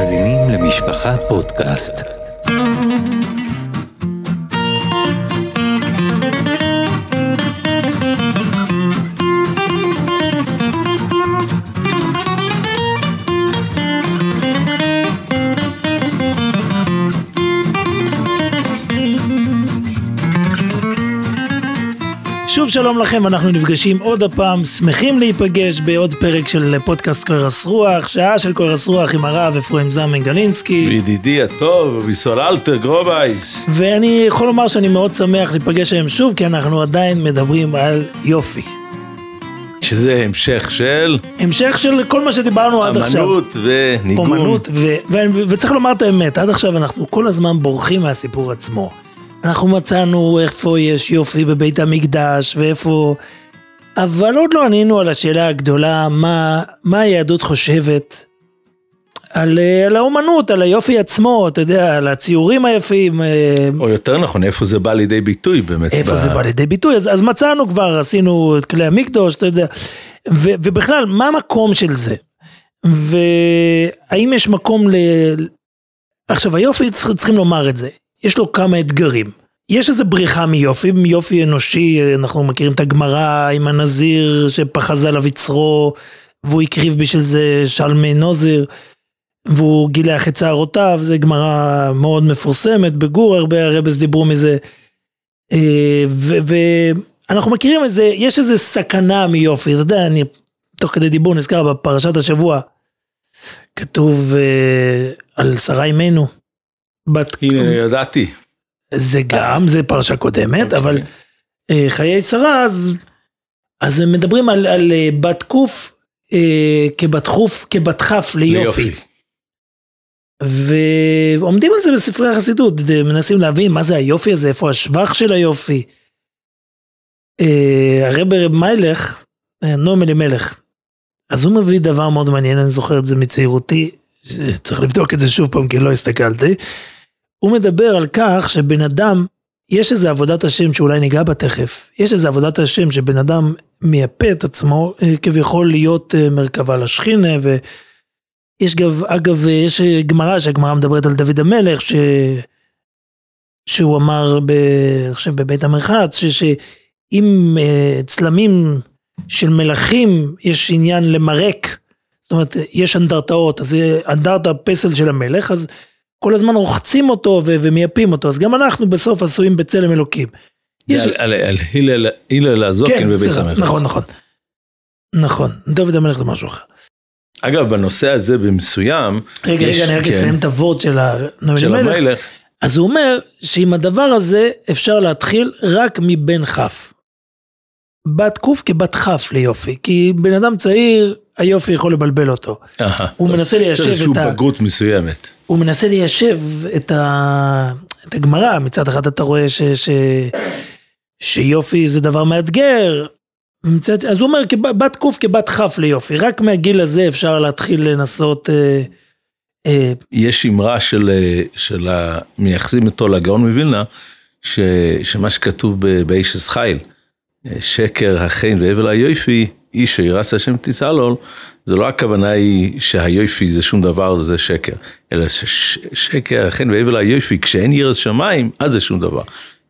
מאזינים למשפחה פודקאסט. שלום לכם, אנחנו נפגשים עוד הפעם, שמחים להיפגש בעוד פרק של פודקאסט קורת רוח, שעה של קורת רוח עם הרב אפרים זמן גלינסקי. ידידי הטוב, ר' ישראל אלתר גרובייס. ואני יכול לומר שאני מאוד שמח להיפגש היום שוב, כי אנחנו עדיין מדברים על יופי. שזה המשך של המשך של כל מה שדיברנו עד עכשיו. אמנות וניגון. אומנות, ו- ו- וצריך לומר את האמת, עד עכשיו אנחנו כל הזמן בורחים מהסיפור עצמו. אנחנו מצאנו איפה יש יופי בבית המקדש ואיפה... אבל עוד לא ענינו על השאלה הגדולה, מה, מה היהדות חושבת על, אה, על האומנות, על היופי עצמו, אתה יודע, על הציורים היפים, אה, או יותר נכון, איפה זה בא לידי ביטוי באמת. איפה ב- זה בא לידי ביטוי, אז, אז מצאנו כבר, עשינו את כלי המקדוש, אתה יודע, ו, ובכלל, מה המקום של זה? והאם יש מקום ל... עכשיו, היופי, צריך, צריכים לומר את זה, יש לו כמה אתגרים. יש איזה בריחה מיופי, מיופי אנושי, אנחנו מכירים את הגמרא עם הנזיר שפחז עליו יצרו, והוא הקריב בשביל זה שלמי נוזר, והוא גילח את שערותיו, זו גמרא מאוד מפורסמת, בגור הרבה הרבס דיברו מזה. אה, ואנחנו מכירים את זה, יש איזה סכנה מיופי, אתה יודע, אני תוך כדי דיבור נזכר בפרשת השבוע, כתוב אה, על שרה אימנו. בת, הנה, ידעתי. זה גם, זה פרשה קודמת, אוקיי. אבל אה, חיי שרה, אז, אז הם מדברים על, על אה, בת קוף אה, כבת חוף, כבת כף ליופי. ועומדים על זה בספרי החסידות, מנסים להבין מה זה היופי הזה, איפה השבח של היופי. אה, הרב רב מיילך, אה, נועם אלימלך, אז הוא מביא דבר מאוד מעניין, אני זוכר את זה מצעירותי, צריך לבדוק את זה שוב פעם כי לא הסתכלתי. הוא מדבר על כך שבן אדם, יש איזה עבודת השם שאולי ניגע בה תכף, יש איזה עבודת השם שבן אדם מייפה את עצמו אה, כביכול להיות אה, מרכבה לשכינה ו... יש גם, אגב, יש גמרא, שהגמרא מדברת על דוד המלך, ש... שהוא אמר, ב... חושב בבית המרחץ, ש... שאם אה, צלמים של מלכים יש עניין למרק, זאת אומרת, יש אנדרטאות, אז אנדרטה פסל של המלך, אז כל הזמן רוחצים אותו ו... ומייפים אותו, אז גם אנחנו בסוף עשויים בצלם אלוקים. יש- על- על על הלל- הלל הזוקין בביס בסדר, המלך. נכון, נכון. נכון, דוד המלך זה משהו אחר. אגב, בנושא הזה במסוים, רגע, יש- רגע, אני רק כן. אסיים את הוורד של של המלך. המלך, אז הוא אומר שעם הדבר הזה אפשר להתחיל רק מבן כף. בת קוף כבת כף ליופי, כי בן אדם צעיר, היופי יכול לבלבל אותו. הוא. מנסה יש ליישב איזושהי את ה... בגרות מסוימת. הוא מנסה ליישב את, ה... את הגמרא, מצד אחד אתה רואה ש... ש... שיופי זה דבר מאתגר, ומצד... אז הוא אומר בת קוף כבת כף ליופי, רק מהגיל הזה אפשר להתחיל לנסות... אה, אה, יש אמרה של, אה, של המייחסים אותו לגאון מווילנה, ש, שמה שכתוב באיש אה, שקר החן והבל היופי, איש שירס השם תסלול, זה לא הכוונה היא שהיופי זה שום דבר, זה שקר, אלא ששקר החן והבל היופי, כשאין ירס שמיים, אז זה שום דבר.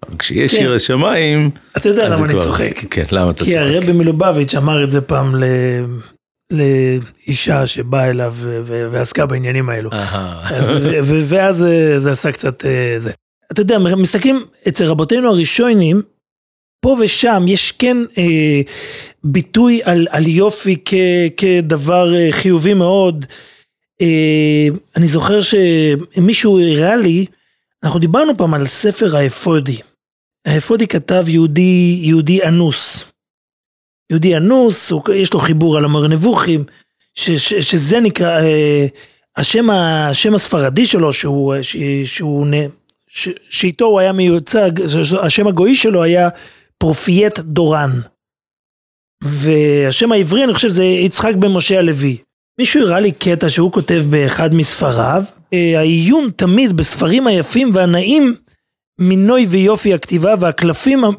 אבל כשיש כן. ירס שמיים, אתה יודע למה אני כבר- צוחק. כן, למה אתה כי צוחק? הרבי מלובביץ' אמר את זה פעם ל... לאישה שבאה אליו ועסקה בעניינים האלו. אז- ואז זה עשה קצת אה, זה. אתה יודע, מסתכלים אצל רבותינו הראשונים, פה ושם יש כן אה, ביטוי על, על יופי כ, כדבר אה, חיובי מאוד. אה, אני זוכר שמישהו הראה לי, אנחנו דיברנו פעם על ספר האפודי. האפודי כתב יהודי, יהודי אנוס. יהודי אנוס, יש לו חיבור על המורה נבוכים, ש, שזה נקרא, אה, השם, השם הספרדי שלו, שהוא, שהוא, שאיתו הוא היה מיוצג, השם הגוי שלו היה פרופייט דורן. והשם העברי, אני חושב, זה יצחק בן משה הלוי. מישהו הראה לי קטע שהוא כותב באחד מספריו, אה, העיון תמיד בספרים היפים והנאים מינוי ויופי הכתיבה והקלפים אה,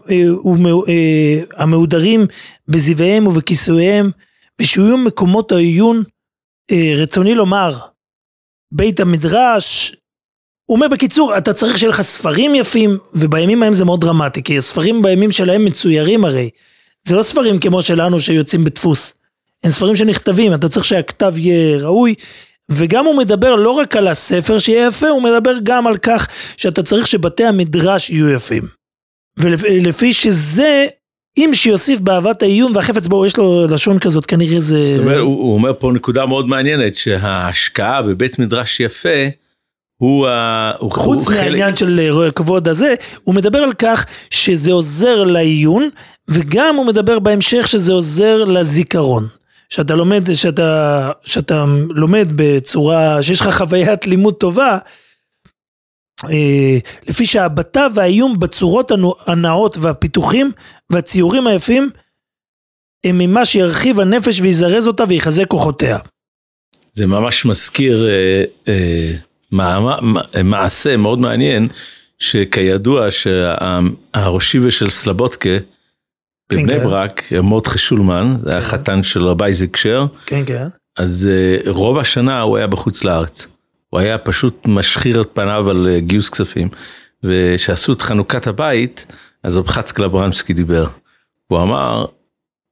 אה, המהודרים בזיוויהם ובכיסויהם ושיהיו מקומות העיון רצוני לומר בית המדרש. הוא אומר בקיצור, אתה צריך שיהיה לך ספרים יפים, ובימים ההם זה מאוד דרמטי, כי הספרים בימים שלהם מצוירים הרי. זה לא ספרים כמו שלנו שיוצאים בדפוס. הם ספרים שנכתבים, אתה צריך שהכתב יהיה ראוי, וגם הוא מדבר לא רק על הספר שיהיה יפה, הוא מדבר גם על כך שאתה צריך שבתי המדרש יהיו יפים. ולפי שזה, אם שיוסיף באהבת העיון והחפץ בו, יש לו לשון כזאת, כנראה זה... זאת אומרת, הוא, הוא אומר פה נקודה מאוד מעניינת, שההשקעה בבית מדרש יפה, הוא, ה... הוא חוץ הוא מהעניין של אה, כבוד הזה, הוא מדבר על כך שזה עוזר לעיון, וגם הוא מדבר בהמשך שזה עוזר לזיכרון. שאתה לומד, שאתה, שאתה לומד בצורה, שיש לך חוויית לימוד טובה, אה, לפי שההבטה והאיום בצורות הנאות והפיתוחים והציורים היפים הם ממה שירחיב הנפש ויזרז אותה ויחזק כוחותיה. זה ממש מזכיר אה, אה, מעשה מאוד מעניין, שכידוע שהראשיבה של סלבודקה, בבני כן, כן. ברק, מורדכי שולמן, זה היה כן. חתן של רבי אייזיק שר, אז רוב השנה הוא היה בחוץ לארץ. הוא היה פשוט משחיר את פניו על אה, גיוס כספים. וכשעשו את חנוכת הבית, אז רב חצקל קלברנסקי דיבר. הוא אמר,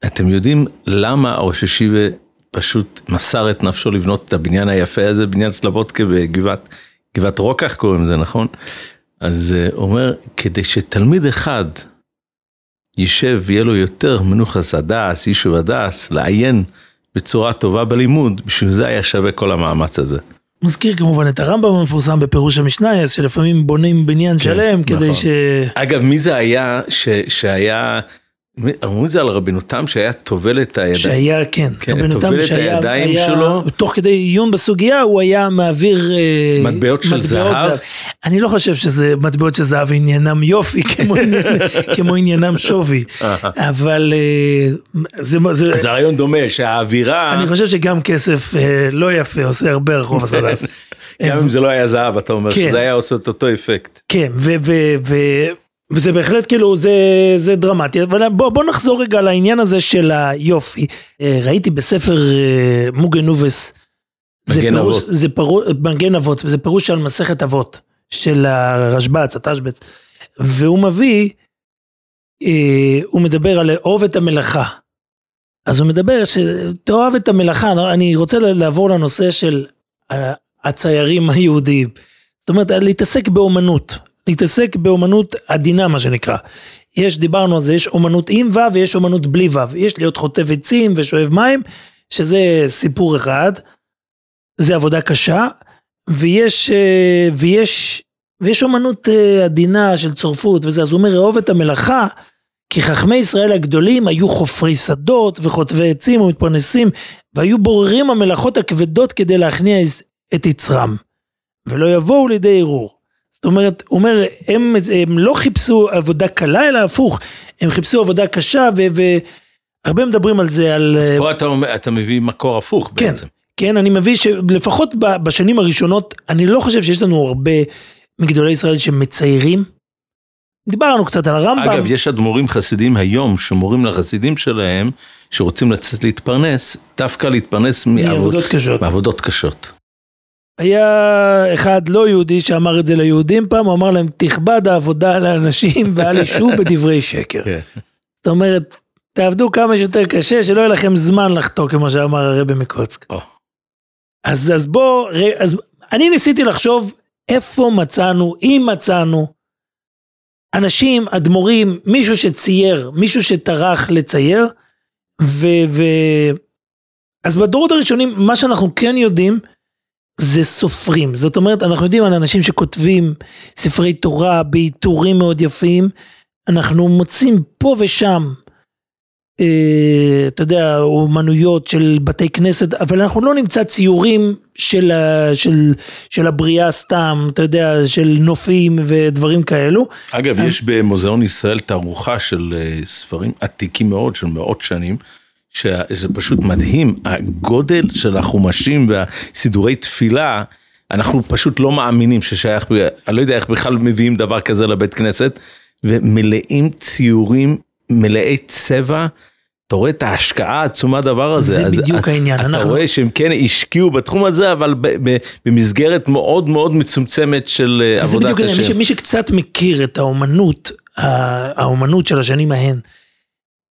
אתם יודעים למה ראש ישיבה פשוט מסר את נפשו לבנות את הבניין היפה הזה, בניין סלבודקה בגבעת גבעת רוקח קוראים לזה, נכון? אז אה, הוא אומר, כדי שתלמיד אחד יישב ויהיה לו יותר מנוחס הדס, יישוב הדס, לעיין בצורה טובה בלימוד, בשביל זה היה שווה כל המאמץ הזה. מזכיר כמובן את הרמב"ם המפורסם בפירוש המשנה, שלפעמים בונים בניין כן, שלם כדי נכון. ש... אגב, מי זה היה ש... שהיה אמרו את זה על רבנותם שהיה טובל את הידיים. שהיה, כן, כן רבנותם שהיה, הידיים היה, שלו. תוך כדי עיון בסוגיה הוא היה מעביר אה, מטבעות של זהב. זהב. אני לא חושב שזה מטבעות של זהב עניינם יופי כמו, כמו עניינם שווי, אבל אה, זה, זה, זה רעיון דומה שהאווירה. אני חושב שגם כסף אה, לא יפה עושה הרבה רחוב הסדף. גם אם זה לא היה זהב אתה אומר כן. שזה היה עושה את אותו אפקט. כן, ו... ו, ו וזה בהחלט כאילו זה, זה דרמטי, אבל בוא, בוא נחזור רגע לעניין הזה של היופי. אה, ראיתי בספר אה, מוגן נובס, מגן פירוש, אבות. זה פירוש, מגן אבות, זה פירוש על מסכת אבות של הרשב"ץ, התשב"ץ, והוא מביא, אה, הוא מדבר על לאהוב את המלאכה. אז הוא מדבר שתאהב את המלאכה, אני רוצה לעבור לנושא של הציירים היהודיים. זאת אומרת, להתעסק באומנות, להתעסק באומנות עדינה מה שנקרא. יש, דיברנו על זה, יש אומנות עם ו' ויש אומנות בלי ו', יש להיות חוטב עצים ושואב מים, שזה סיפור אחד, זה עבודה קשה, ויש, אה, ויש, ויש אומנות אה, עדינה של צורפות וזה, אז הוא אומר, אהוב את המלאכה, כי חכמי ישראל הגדולים היו חופרי שדות וחוטבי עצים ומתפרנסים, והיו בוררים המלאכות הכבדות כדי להכניע את יצרם, ולא יבואו לידי ערעור. זאת אומרת, הוא אומר, הם, הם לא חיפשו עבודה קלה, אלא הפוך, הם חיפשו עבודה קשה, והרבה מדברים על זה, על... אז פה אתה, אתה מביא מקור הפוך כן, בעצם. כן, אני מביא שלפחות בשנים הראשונות, אני לא חושב שיש לנו הרבה מגדולי ישראל שמציירים. דיברנו קצת על הרמב"ם. אגב, יש אדמו"רים חסידים היום שמורים לחסידים שלהם, שרוצים לצאת להתפרנס, דווקא להתפרנס מעבודות קשות. מעבודות קשות. היה אחד לא יהודי שאמר את זה ליהודים פעם, הוא אמר להם תכבד העבודה לאנשים ואל ישו בדברי שקר. כן. זאת אומרת, תעבדו כמה שיותר קשה, שלא יהיה לכם זמן לחתור, כמו שאמר הרבי מקוצק. אז, אז בוא, אז אני ניסיתי לחשוב איפה מצאנו, אם מצאנו, אנשים, אדמו"רים, מישהו שצייר, מישהו שטרח לצייר, ו... ו... אז בדורות הראשונים, מה שאנחנו כן יודעים, זה סופרים. זאת אומרת, אנחנו יודעים על אנשים שכותבים ספרי תורה בעיטורים מאוד יפים, אנחנו מוצאים פה ושם, אה, אתה יודע, אומנויות של בתי כנסת, אבל אנחנו לא נמצא ציורים של, של, של הבריאה סתם, אתה יודע, של נופים ודברים כאלו. אגב, אני... יש במוזיאון ישראל תערוכה של אה, ספרים עתיקים מאוד, של מאות שנים. שזה פשוט מדהים, הגודל של החומשים והסידורי תפילה, אנחנו פשוט לא מאמינים ששייך, אני לא יודע איך בכלל מביאים דבר כזה לבית כנסת, ומלאים ציורים מלאי צבע, אתה רואה את ההשקעה העצומה הדבר הזה. זה אז בדיוק אתה- העניין, אתה אנחנו- רואה שהם כן השקיעו בתחום הזה, אבל ב- ב- במסגרת מאוד מאוד מצומצמת של אה, אז זה עבודת בדיוק מי, ש- השם. מי שקצת מכיר את האומנות, האומנות של השנים ההן,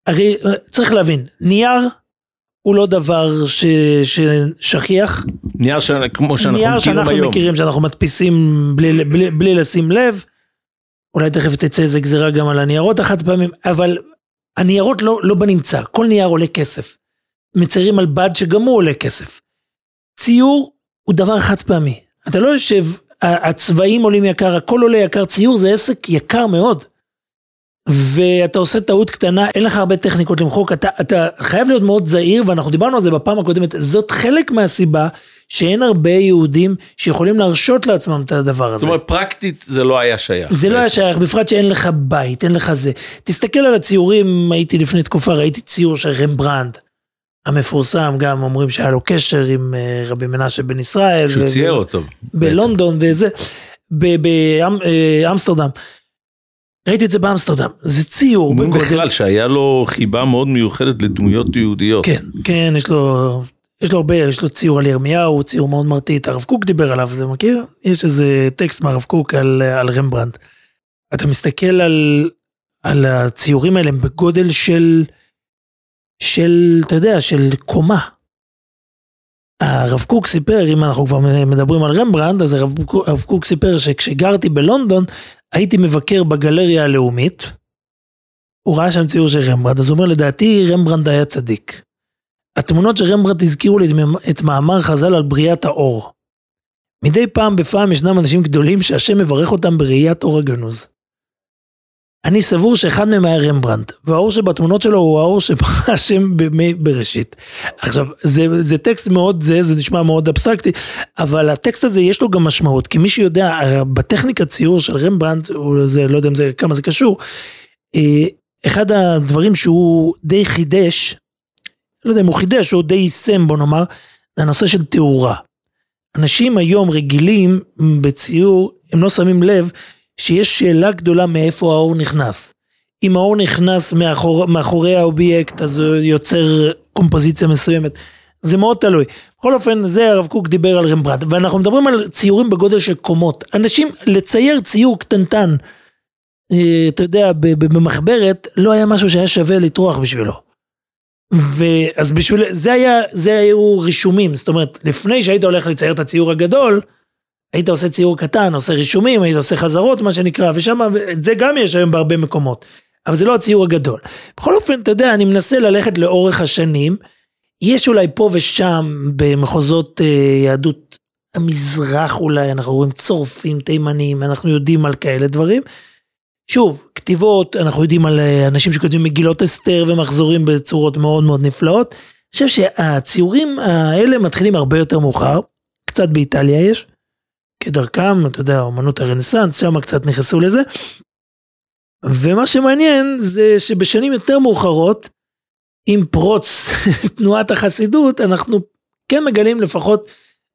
הרי אה, צריך להבין, נייר הוא לא דבר ש, ששכיח, נייר ש- כמו שאנחנו נייר מכירים שאנחנו היום. מכירים, שאנחנו מדפיסים בלי, בלי, בלי לשים לב, אולי תכף תצא איזה גזירה גם על הניירות החד פעמים, אבל הניירות לא, לא בנמצא, כל נייר עולה כסף. מציירים על בד שגם הוא עולה כסף. ציור הוא דבר חד פעמי. אתה לא יושב, הצבעים עולים יקר, הכל עולה יקר, ציור זה עסק יקר מאוד. ואתה עושה טעות קטנה, אין לך הרבה טכניקות למחוק, אתה, אתה חייב להיות מאוד זהיר, ואנחנו דיברנו על זה בפעם הקודמת, זאת חלק מהסיבה שאין הרבה יהודים שיכולים להרשות לעצמם את הדבר הזה. זאת אומרת, פרקטית זה לא היה שייך. זה לא היה בעצם. שייך, בפרט שאין לך בית, אין לך זה. תסתכל על הציורים, הייתי לפני תקופה, ראיתי ציור של רמברנד, המפורסם, גם אומרים שהיה לו קשר עם אה, רבי מנשה בן ישראל. שהוא ו- צייר אותו. בלונדון וזה, באמסטרדם. ראיתי את זה באמסטרדם, זה ציור אומרים בגודל, בכלל שהיה לו חיבה מאוד מיוחדת לדמויות יהודיות. כן, כן, יש לו, יש לו הרבה, יש לו ציור על ירמיהו, ציור מאוד מרטיט, הרב קוק דיבר עליו, אתה מכיר? יש איזה טקסט מהרב קוק על, על רמברנד. אתה מסתכל על, על הציורים האלה הם בגודל של, של, אתה יודע, של קומה. הרב קוק סיפר, אם אנחנו כבר מדברים על רמברנד, אז הרב קוק, הרב קוק סיפר שכשגרתי בלונדון, הייתי מבקר בגלריה הלאומית, הוא ראה שם ציור של רמברנד, אז הוא אומר, לדעתי רמברנד היה צדיק. התמונות של רמברנד הזכירו לי את- מאמר חז"ל על בריאת האור. מדי פעם בפעם ישנם אנשים גדולים שהשם מברך אותם בראיית אור הגנוז. אני סבור שאחד מהם היה רמברנד, והאור שבתמונות שלו הוא האור שברא השם בראשית. עכשיו, זה, זה טקסט מאוד זה, זה נשמע מאוד אבסטרקטי, אבל הטקסט הזה יש לו גם משמעות, כי מי שיודע, בטכניקת ציור של רמברנד, הוא זה, לא יודע זה, כמה זה קשור, אה, אחד הדברים שהוא די חידש, לא יודע אם הוא חידש או די יישם בוא נאמר, זה הנושא של תאורה. אנשים היום רגילים בציור, הם לא שמים לב שיש שאלה גדולה מאיפה האור נכנס. אם האור נכנס מאחור, מאחורי האובייקט אז הוא יוצר קומפוזיציה מסוימת. זה מאוד תלוי. בכל אופן, זה הרב קוק דיבר על רמברנד, ואנחנו מדברים על ציורים בגודל של קומות. אנשים, לצייר ציור קטנטן, אה, אתה יודע, במחברת, לא היה משהו שהיה שווה לטרוח בשבילו. ואז בשביל, זה היה, זה היו רישומים, זאת אומרת, לפני שהיית הולך לצייר את הציור הגדול, היית עושה ציור קטן, עושה רישומים, היית עושה חזרות, מה שנקרא, ושם, את זה גם יש היום בהרבה מקומות, אבל זה לא הציור הגדול. בכל אופן, אתה יודע, אני מנסה ללכת לאורך השנים, יש אולי פה ושם במחוזות אה, יהדות המזרח אולי, אנחנו רואים צורפים, תימנים, אנחנו יודעים על כאלה דברים. שוב, כתיבות, אנחנו יודעים על אה, אנשים שכותבים מגילות אסתר ומחזורים בצורות מאוד מאוד נפלאות. אני חושב שהציורים האלה מתחילים הרבה יותר מאוחר, קצת באיטליה יש, כדרכם, אתה יודע, אמנות הרנסאנס, שם קצת נכנסו לזה. ומה שמעניין זה שבשנים יותר מאוחרות, עם פרוץ תנועת החסידות, אנחנו כן מגלים לפחות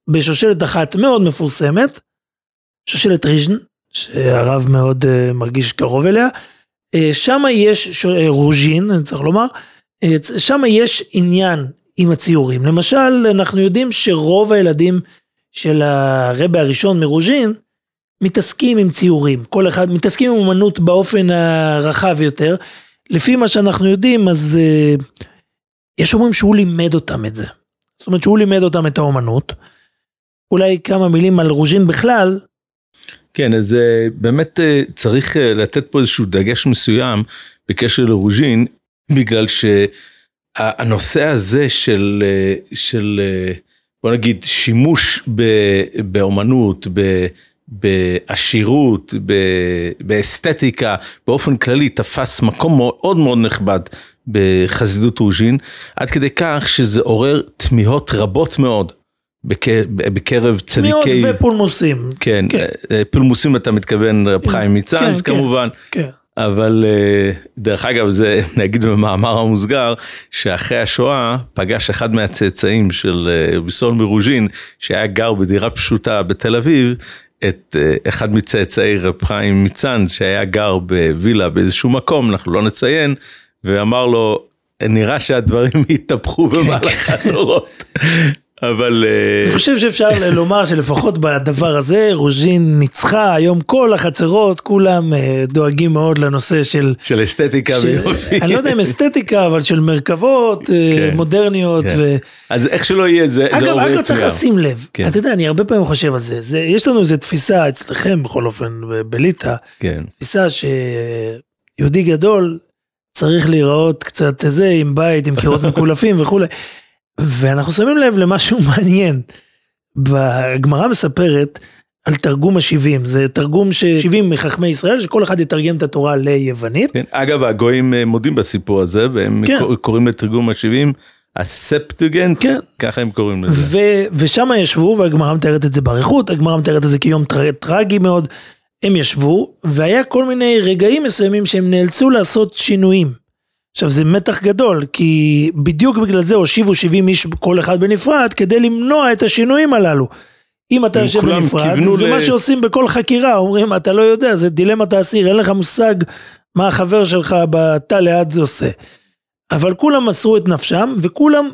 בשושלת אחת מאוד מפורסמת, שושלת ריז'ן, שהרב מאוד uh, מרגיש קרוב אליה, uh, שם יש, ש... uh, רוז'ין, אני צריך לומר, uh, שם יש עניין עם הציורים. למשל, אנחנו יודעים שרוב הילדים של הרבה הראשון מרוז'ין, מתעסקים עם ציורים, כל אחד מתעסקים עם אומנות באופן הרחב יותר. לפי מה שאנחנו יודעים, אז uh, יש אומרים שהוא לימד אותם את זה. זאת אומרת שהוא לימד אותם את האומנות. אולי כמה מילים על רוז'ין בכלל, כן, אז אה, באמת אה, צריך אה, לתת פה איזשהו דגש מסוים בקשר לרוז'ין, בגלל שהנושא הזה של, אה, של אה, בוא נגיד שימוש ב- באומנות, ב- בעשירות, ב- באסתטיקה, באופן כללי תפס מקום מאוד מאוד נכבד בחסידות רוז'ין, עד כדי כך שזה עורר תמיהות רבות מאוד בקר- בקרב תמיהות צדיקי... ופולמוסים. כן, כן. אה, פולמוסים אתה מתכוון רב חיים מצאנז כן, כמובן, כן. אבל אה, דרך אגב זה נגיד במאמר המוסגר שאחרי השואה פגש אחד מהצאצאים של אה, ביסון מרוז'ין שהיה גר בדירה פשוטה בתל אביב את אה, אחד מצאצאי רב חיים מצאנז שהיה גר בווילה באיזשהו מקום אנחנו לא נציין ואמר לו נראה שהדברים התהפכו במהלך הדורות. אבל אה, אני חושב שאפשר לומר שלפחות בדבר הזה רוז'ין ניצחה, היום כל החצרות כולם אה, דואגים מאוד לנושא של, של אסתטיקה של ויופי. אני לא יודע אם אסתטיקה אבל של מרכבות אה, כן, מודרניות. כן. ו... אז איך שלא יהיה זה, זה אגב, עובד אגב צריך. לשים לב, כן. אתה יודע, אני הרבה פעמים חושב על זה, זה יש לנו איזו תפיסה אצלכם בכל אופן בליטא, כן, תפיסה שיהודי גדול צריך להיראות קצת זה עם בית עם קירות מקולפים וכולי. ואנחנו שמים לב למשהו מעניין. בגמרא מספרת על תרגום השבעים, זה תרגום ששבעים מחכמי ישראל שכל אחד יתרגם את התורה ליוונית. כן. אגב, הגויים אה, מודים בסיפור הזה, והם כן. קור- קוראים לתרגום ה-70 הספטוגנט, כן. ככה הם קוראים לזה. ו- ושם ישבו והגמרא מתארת את זה באריכות, הגמרא מתארת את זה כיום טר- טרגי מאוד. הם ישבו והיה כל מיני רגעים מסוימים שהם נאלצו לעשות שינויים. עכשיו זה מתח גדול כי בדיוק בגלל זה הושיבו 70 איש כל אחד בנפרד כדי למנוע את השינויים הללו. אם אתה יושב בנפרד זה ל- מה שעושים בכל חקירה אומרים אתה לא יודע זה דילמת האסיר אין לך מושג מה החבר שלך בתא ליד עושה. אבל כולם מסרו את נפשם וכולם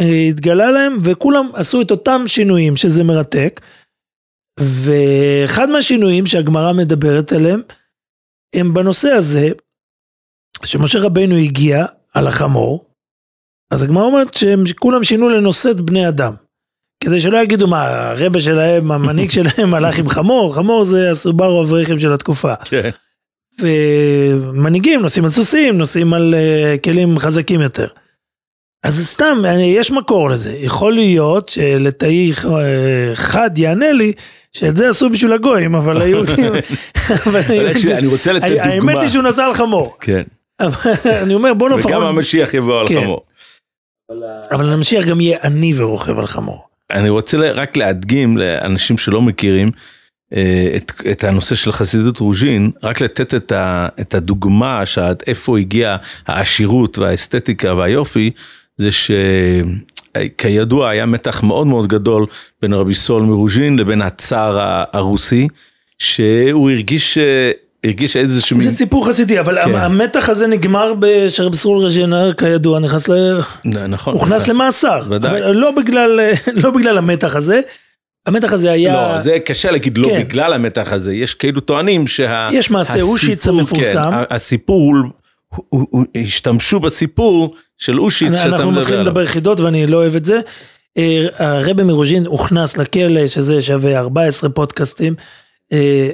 אה, התגלה להם וכולם עשו את אותם שינויים שזה מרתק. ואחד מהשינויים שהגמרא מדברת עליהם הם בנושא הזה שמשה רבנו הגיע על החמור אז הגמרא אומרת שהם כולם שינו לנושאת בני אדם. כדי שלא יגידו מה הרבה שלהם המנהיג שלהם הלך עם חמור חמור זה הסובארו אברכים של התקופה. כן. ומנהיגים נוסעים על סוסים, נוסעים על uh, כלים חזקים יותר. אז סתם, אני, יש מקור לזה. יכול להיות שלתאי אה, חד יענה לי שאת זה עשו בשביל הגויים, אבל היהודים... אני רוצה לתת האמת דוגמה. היא שהוא נסע על חמור. כן. אני אומר בוא לפחות... וגם המשיח יבוא על כן. חמור. אבל המשיח גם יהיה עני ורוכב על חמור. אני רוצה רק להדגים לאנשים שלא מכירים אה, את, את הנושא של חסידות רוז'ין, רק לתת את, ה, את הדוגמה שעד איפה הגיעה העשירות והאסתטיקה והיופי, זה שכידוע היה מתח מאוד מאוד גדול בין רבי סול מרוז'ין לבין הצאר הרוסי, שהוא הרגיש, אה, הרגיש איזשהו מין, זה סיפור חסידי, אבל כן. המתח הזה נגמר בשרב סרול רז'ינר כידוע, נכנס ל... נכון, הוכנס למאסר, ודאי. לא בגלל, לא בגלל המתח הזה, המתח הזה היה, לא, זה קשה להגיד לא כן. בגלל המתח הזה, יש כאילו טוענים שה... יש מעשה אושיץ המפורסם. כן, הסיפור, הוא- הוא- הוא- השתמשו בסיפור של אושיץ שאתה אנחנו מדבר מתחילים עליו. לדבר יחידות ואני לא אוהב את זה. אה, הרבי מרוז'ין הוכנס לכלא, שזה שווה 14 פודקאסטים, אה,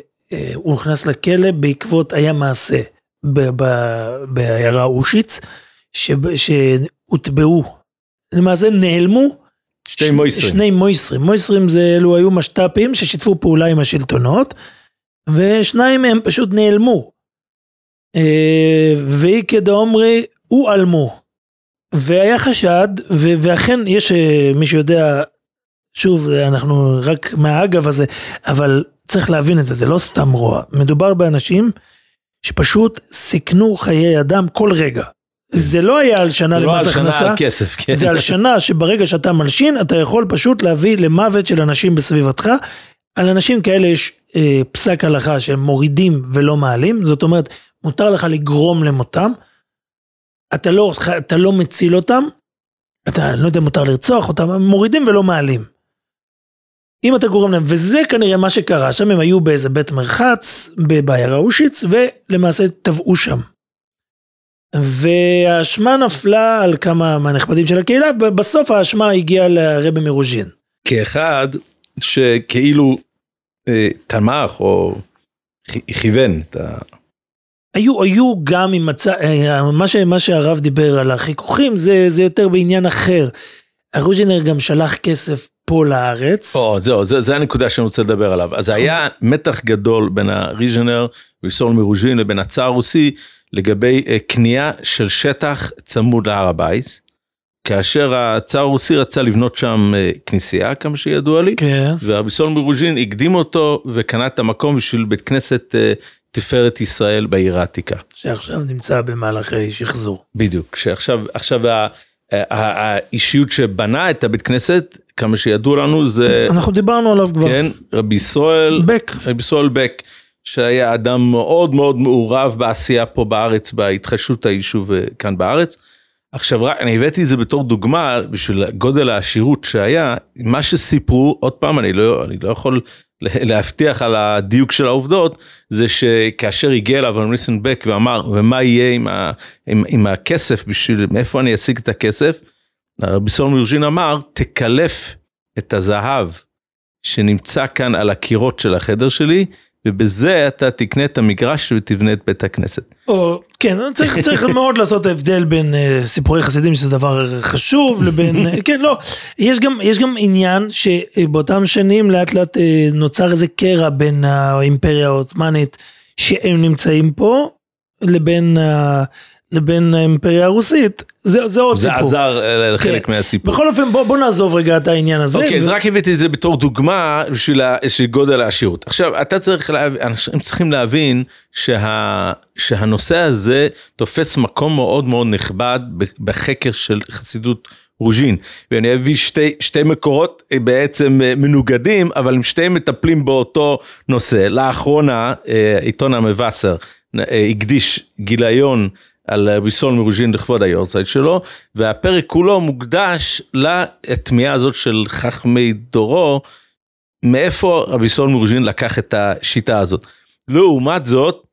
הוא הוכנס לכלא בעקבות היה מעשה ב- ב- בעיירה אושיץ, שהוטבעו, למעשה נעלמו שתי ש- מויסרים. שני מויסרים, מויסרים זה אלו היו משת"פים ששיתפו פעולה עם השלטונות, ושניים מהם פשוט נעלמו. אה, ואיקא דאומרי הועלמו. והיה חשד, ו- ואכן יש אה, מי שיודע, שוב אנחנו רק מהאגב הזה, אבל צריך להבין את זה, זה לא סתם רוע, מדובר באנשים שפשוט סיכנו חיי אדם כל רגע. זה לא היה על שנה לא למס הכנסה, על כסף, כן. זה על שנה שברגע שאתה מלשין אתה יכול פשוט להביא למוות של אנשים בסביבתך. על אנשים כאלה יש אה, פסק הלכה שהם מורידים ולא מעלים, זאת אומרת מותר לך לגרום למותם. אתה לא, אתה לא מציל אותם, אתה לא יודע אם מותר לרצוח אותם, הם מורידים ולא מעלים. אם אתה גורם להם, וזה כנראה מה שקרה שם, הם היו באיזה בית מרחץ ב- בעיירה אושיץ, ולמעשה טבעו שם. והאשמה נפלה על כמה מהנכבדים של הקהילה, ובסוף האשמה הגיעה לרבי מרוז'ין. כאחד שכאילו אה, תמך או כי- כיוון את ה... היו, היו גם עם מצע, אה, מה, ש, מה שהרב דיבר על החיכוכים זה, זה יותר בעניין אחר. הרוז'ינר גם שלח כסף פה לארץ. או, זהו, זה, זה הנקודה שאני רוצה לדבר עליו. אז היה מתח גדול בין הריז'ינר ר' ישראל מרוז'ין לבין הצאר הרוסי לגבי אה, קנייה של שטח צמוד להר הבית. כאשר הצאר הרוסי רצה לבנות שם אה, כנסייה, כמה שידוע לי, כן. ורבי סול מרוז'ין הקדים אותו וקנה את המקום בשביל בית כנסת אה, תפארת ישראל בעיר העתיקה. שעכשיו נמצא במהלכי שחזור. בדיוק, שעכשיו עכשיו האישיות שבנה את הבית כנסת, כמה שידוע לנו זה, אנחנו דיברנו עליו כבר. כן, רבי ישראל, בק. רבי ישראל בק, שהיה אדם מאוד מאוד מעורב בעשייה פה בארץ, בהתחדשות היישוב אה, כאן בארץ, עכשיו אני הבאתי את זה בתור דוגמה בשביל גודל העשירות שהיה מה שסיפרו עוד פעם אני לא אני לא יכול להבטיח על הדיוק של העובדות זה שכאשר הגיע אליו ניסן בק ואמר ומה יהיה עם, ה, עם, עם הכסף בשביל מאיפה אני אשיג את הכסף. רבי סולומון מרוז'ין אמר תקלף את הזהב שנמצא כאן על הקירות של החדר שלי ובזה אתה תקנה את המגרש ותבנה את בית הכנסת. או, כן, צריך, צריך מאוד לעשות הבדל בין uh, סיפורי חסידים שזה דבר חשוב לבין, uh, כן, לא, יש גם, יש גם עניין שבאותם שנים לאט לאט uh, נוצר איזה קרע בין האימפריה העות'מאנית שהם נמצאים פה לבין, uh, לבין האימפריה הרוסית, זה, זה עוד זה סיפור. עזר אה, לחלק כן. מהסיפור. בכל אופן בוא, בוא נעזוב רגע את העניין הזה. אוקיי, אז ו- רק הבאתי את זה בתור דוגמה בשביל גודל העשירות. עכשיו, אתה צריך להבין, אנשים צריכים להבין שה, שהנושא הזה תופס מקום מאוד מאוד נכבד בחקר של חסידות רוז'ין. ואני אביא שתי, שתי מקורות אה, בעצם אה, מנוגדים, אבל הם שתיהם מטפלים באותו נושא. לאחרונה, עיתון המבשר הקדיש גיליון על רבי סול מרוז'ין לכבוד היורצייט שלו, והפרק כולו מוקדש לתמיהה הזאת של חכמי דורו, מאיפה רבי סול מרוז'ין לקח את השיטה הזאת. לעומת זאת,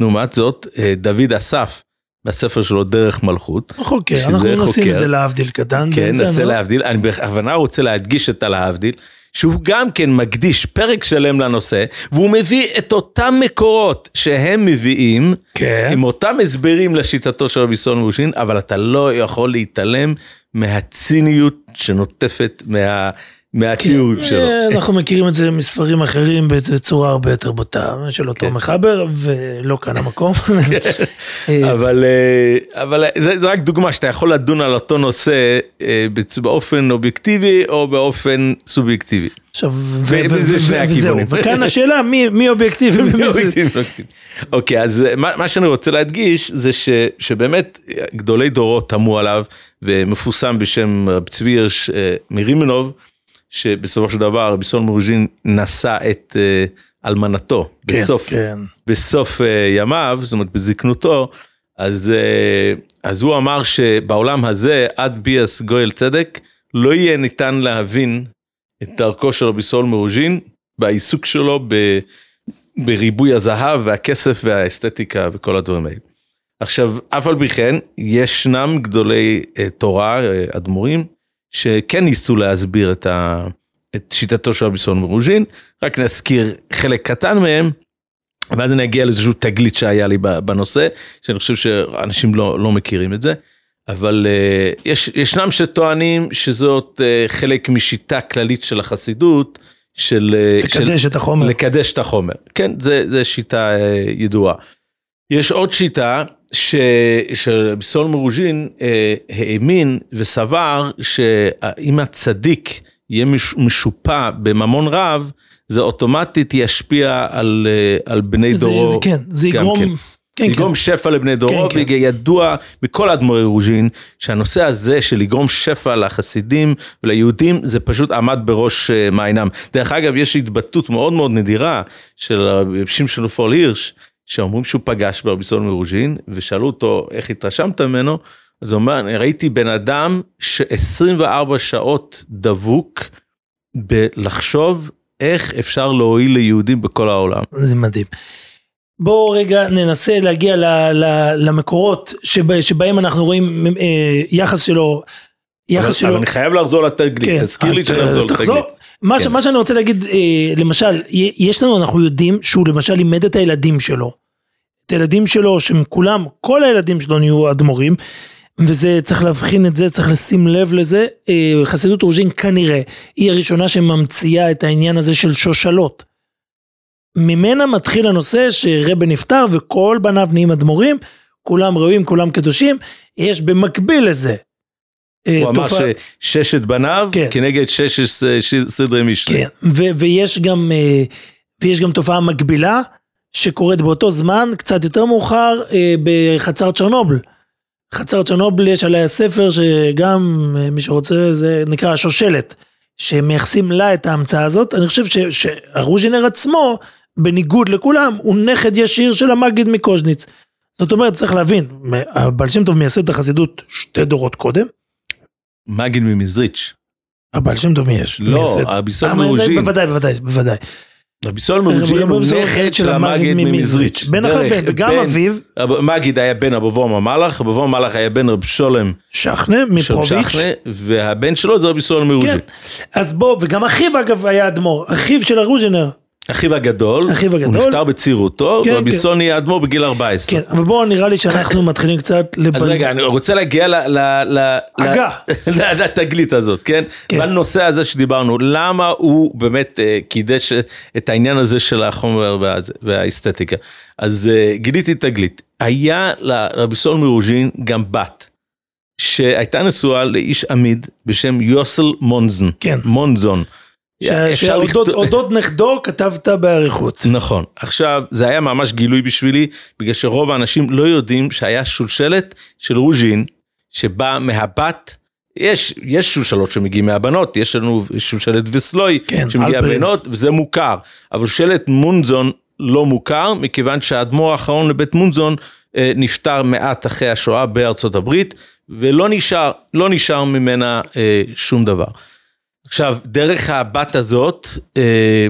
לעומת זאת, אה, דוד אסף, בספר שלו דרך מלכות, חוקר, אנחנו נשים. את זה להבדיל קטן. כן, ננסה נו. להבדיל, אני בכוונה רוצה להדגיש את הלהבדיל, שהוא גם כן מקדיש פרק שלם לנושא, והוא מביא את אותם מקורות שהם מביאים, כן. עם אותם הסברים לשיטתו של רבי סולומון מרוז'ין, אבל אתה לא יכול להתעלם מהציניות שנוטפת מה, מהתיעוד שלו. אה, אנחנו מכירים את זה מספרים אחרים בצורה הרבה יותר בוטה, של אותו כן. מחבר, ולא כאן המקום. אה, אבל, אה, אבל זה, זה רק דוגמה שאתה יכול לדון על אותו נושא באופן אובייקטיבי או באופן סובייקטיבי. עכשיו, וזה שני הכיוונים. וכאן השאלה מי מי אובייקטיבי ומי. אובייקטיבי. אוקיי, אז מה, מה שאני רוצה להדגיש זה ש, שבאמת גדולי דורות תמו עליו ומפורסם בשם רב צבי הירש מרימנוב, שבסופו של דבר רבי סול מרוז'ין נשא את אה, אלמנתו כן, בסוף כן. בסוף אה, ימיו, זאת אומרת בזקנותו, אז, אה, אז הוא אמר שבעולם הזה עד ביאס גואל צדק לא יהיה ניתן להבין את דרכו של רבי סול מרוז'ין בעיסוק שלו ב, בריבוי הזהב והכסף והאסתטיקה וכל הדברים האלה. עכשיו אף על פי כן ישנם גדולי תורה אדמו"רים שכן ניסו להסביר את, ה, את שיטתו של רבי סול מרוז'ין רק נזכיר חלק קטן מהם ואז אני אגיע לאיזשהו תגלית שהיה לי בנושא, שאני חושב שאנשים לא, לא מכירים את זה, אבל uh, יש, ישנם שטוענים שזאת uh, חלק משיטה כללית של החסידות, של... אה, לקדש של, את החומר. לקדש את החומר. כן, זה, זה שיטה uh, ידועה. יש עוד שיטה ש, שביסול מרוז'ין uh, האמין וסבר שאם הצדיק יהיה מש, משופע בממון רב, זה אוטומטית ישפיע על, אה, על בני זה- דורו. זה- כן, זה יגרום... כן. כן, כן. לגרום שפע לבני דורו, כן, כן. וידוע בכל האדמו"רי רוז'ין שהנושא הזה של לגרום שפע לחסידים וליהודים זה פשוט עמד בראש אה, מעיינם. דרך אגב יש התבטאות מאוד מאוד נדירה של רבי שמשון פול הירש שאומרים שהוא פגש ברבי סולומון מרוז'ין ושאלו אותו איך התרשמת ממנו אז הוא אומר אני ראיתי בן אדם ש-24 שעות דבוק בלחשוב איך אפשר להועיל ליהודים בכל העולם. זה מדהים. בואו רגע ננסה להגיע ל, ל, למקורות שבה, שבהם אנחנו רואים אה, יחס שלו, יחס אבל, שלו. אבל אני חייב לחזור לתגלית, כן, תזכיר לי שאני אחזור. לתגלית. מה, כן. מה שאני רוצה להגיד, אה, למשל, יש לנו, אנחנו יודעים שהוא למשל לימד את הילדים שלו. את הילדים שלו, שהם כולם, כל הילדים שלו נהיו אדמו"רים, וזה, צריך להבחין את זה, צריך לשים לב לזה. אה, חסידות רוז'ין כנראה, היא הראשונה שממציאה את העניין הזה של שושלות. ממנה מתחיל הנושא שרבה נפטר וכל בניו נהיים אדמו"רים, כולם ראויים, כולם קדושים, יש במקביל לזה. אה, הוא אמר תופעה- שששת בניו כן. כנגד ששת סדרי משנה. כן, ו- ויש גם, אה, ויש גם תופעה מקבילה שקורית באותו זמן, קצת יותר מאוחר, אה, בחצר צ'רנובל. חצר צ'רנובל יש עליה ספר שגם אה, מי שרוצה זה נקרא השושלת, שמייחסים לה את ההמצאה הזאת. אני חושב ש- שהרוז'ינר עצמו, בניגוד לכולם, הוא נכד ישיר של המגיד מקוז'ניץ. זאת אומרת, צריך להבין, הבעל שם טוב מייסד את החסידות שתי דורות קודם, מגיד ממזריץ'. הבעל שם טוב. לא, מייסד. הביסול אה, מרוז'ין. בוודאי, בוודאי, בוודאי. הביסול מרוז'ין הוא נכד של המגיד ממזריץ'. בן אחד, דרך וגם אביו, מגיד היה בן אבובום המלאך, אבובום המלאך היה בן רב שולם שחנה של מפרוביץ'. והבן שלו זה רבי סול מרוז'ין. כן. אז בוא, וגם אחיו אגב היה אדמו"ר, אחיו של הרוז'ינר. אחיו הגדול, אחיו הגדול. הוא נפטר בצעירותו, כן, ורבי כן. סול נהיה אדמו"ר בגיל 14. כן, אבל בואו נראה לי שאנחנו מתחילים קצת לבלבל. אז רגע, אני רוצה להגיע ל- ל- ל- ל- לתגלית הזאת, כן? כן. בנושא הזה שדיברנו, למה הוא באמת אה, קידש את העניין הזה של החומר והזה- והאסתטיקה. אז אה, גיליתי תגלית. היה לרבי סול מרוז'ין גם בת, שהייתה נשואה לאיש עמיד בשם יוסל מונזן. כן. מונזון. שאודות נכדו כתבת באריכות. נכון. עכשיו, זה היה ממש גילוי בשבילי, בגלל שרוב האנשים לא יודעים שהיה שושלת של רוז'ין, שבא מהבת. יש, יש שושלות שמגיעים מהבנות, יש לנו שושלת וסלוי כן, שמגיע אלפרין. מהבנות, וזה מוכר. אבל שושלת מונזון לא מוכר, מכיוון שהאדמו"ר האחרון לבית מונזון אה, נפטר מעט אחרי השואה בארצות הברית, ולא נשאר, לא נשאר ממנה אה, שום דבר. עכשיו, דרך הבת הזאת אה,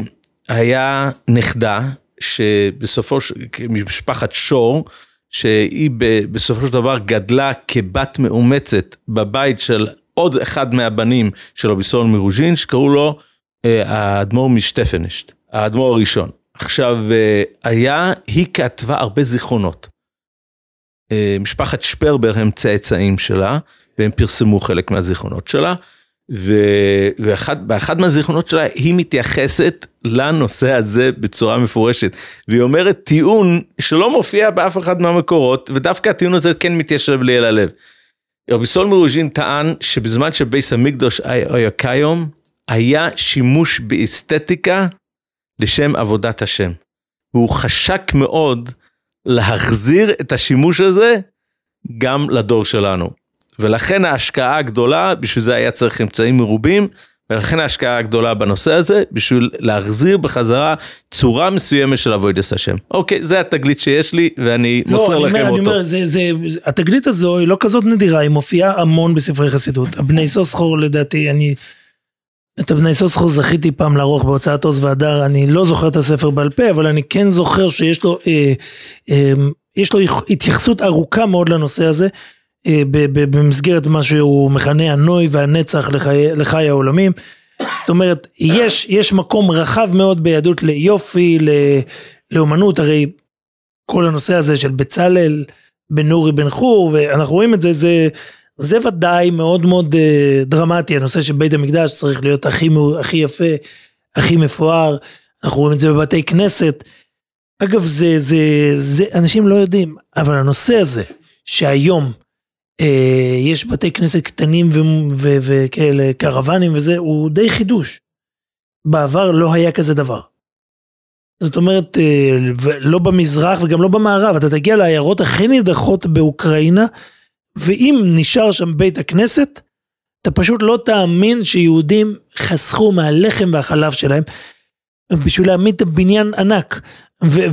היה נכדה שבסופו של, משפחת שור, שהיא בסופו של דבר גדלה כבת מאומצת בבית של עוד אחד מהבנים של רבי סול מרוז'ין, שקראו לו אה, האדמו"ר משטפנשט, האדמו"ר הראשון. עכשיו, אה, היה, היא כתבה הרבה זיכרונות. אה, משפחת שפרבר הם צאצאים שלה, והם פרסמו חלק מהזיכרונות שלה. ו- ואחד באחד מהזיכרונות שלה היא מתייחסת לנושא הזה בצורה מפורשת והיא אומרת טיעון שלא מופיע באף אחד מהמקורות ודווקא הטיעון הזה כן מתיישב לי אל הלב. רבי סול מרוז'ין טען שבזמן שבייס המקדוש היה כיום היה שימוש באסתטיקה לשם עבודת השם. והוא חשק מאוד להחזיר את השימוש הזה גם לדור שלנו. ולכן ההשקעה הגדולה, בשביל זה היה צריך אמצעים מרובים, ולכן ההשקעה הגדולה בנושא הזה, בשביל להחזיר בחזרה צורה מסוימת של אבוידס השם. אוקיי, זה התגלית שיש לי, ואני מוסר לא, אני לכם אומר, אני אותו. אומר, זה, זה, התגלית הזו היא לא כזאת נדירה, היא מופיעה המון בספרי חסידות. הבני סוסחור לדעתי, אני, את הבני סוסחור זכיתי פעם לערוך בהוצאת עוז והדר, אני לא זוכר את הספר בעל פה, אבל אני כן זוכר שיש לו, אה, אה, יש לו התייחסות ארוכה מאוד לנושא הזה, במסגרת מה שהוא מכנה הנוי והנצח לחיי, לחי העולמים. זאת אומרת, יש, יש מקום רחב מאוד ביהדות ליופי, ל- לאומנות, הרי כל הנושא הזה של בצלאל, בן נורי בן חור, ואנחנו רואים את זה, זה, זה ודאי מאוד מאוד אה, דרמטי, הנושא של בית המקדש צריך להיות הכי, הכי יפה, הכי מפואר, אנחנו רואים את זה בבתי כנסת. אגב, זה, זה, זה, אנשים לא יודעים, אבל הנושא הזה, שהיום אה, יש בתי כנסת קטנים וכאלה קרוונים וזה, הוא די חידוש. בעבר לא היה כזה דבר. זאת אומרת, אה, לא במזרח וגם לא במערב, אתה תגיע לעיירות הכי נידחות באוקראינה, ואם נשאר שם בית הכנסת, אתה פשוט לא תאמין שיהודים חסכו מהלחם והחלב שלהם בשביל להעמיד את הבניין ענק.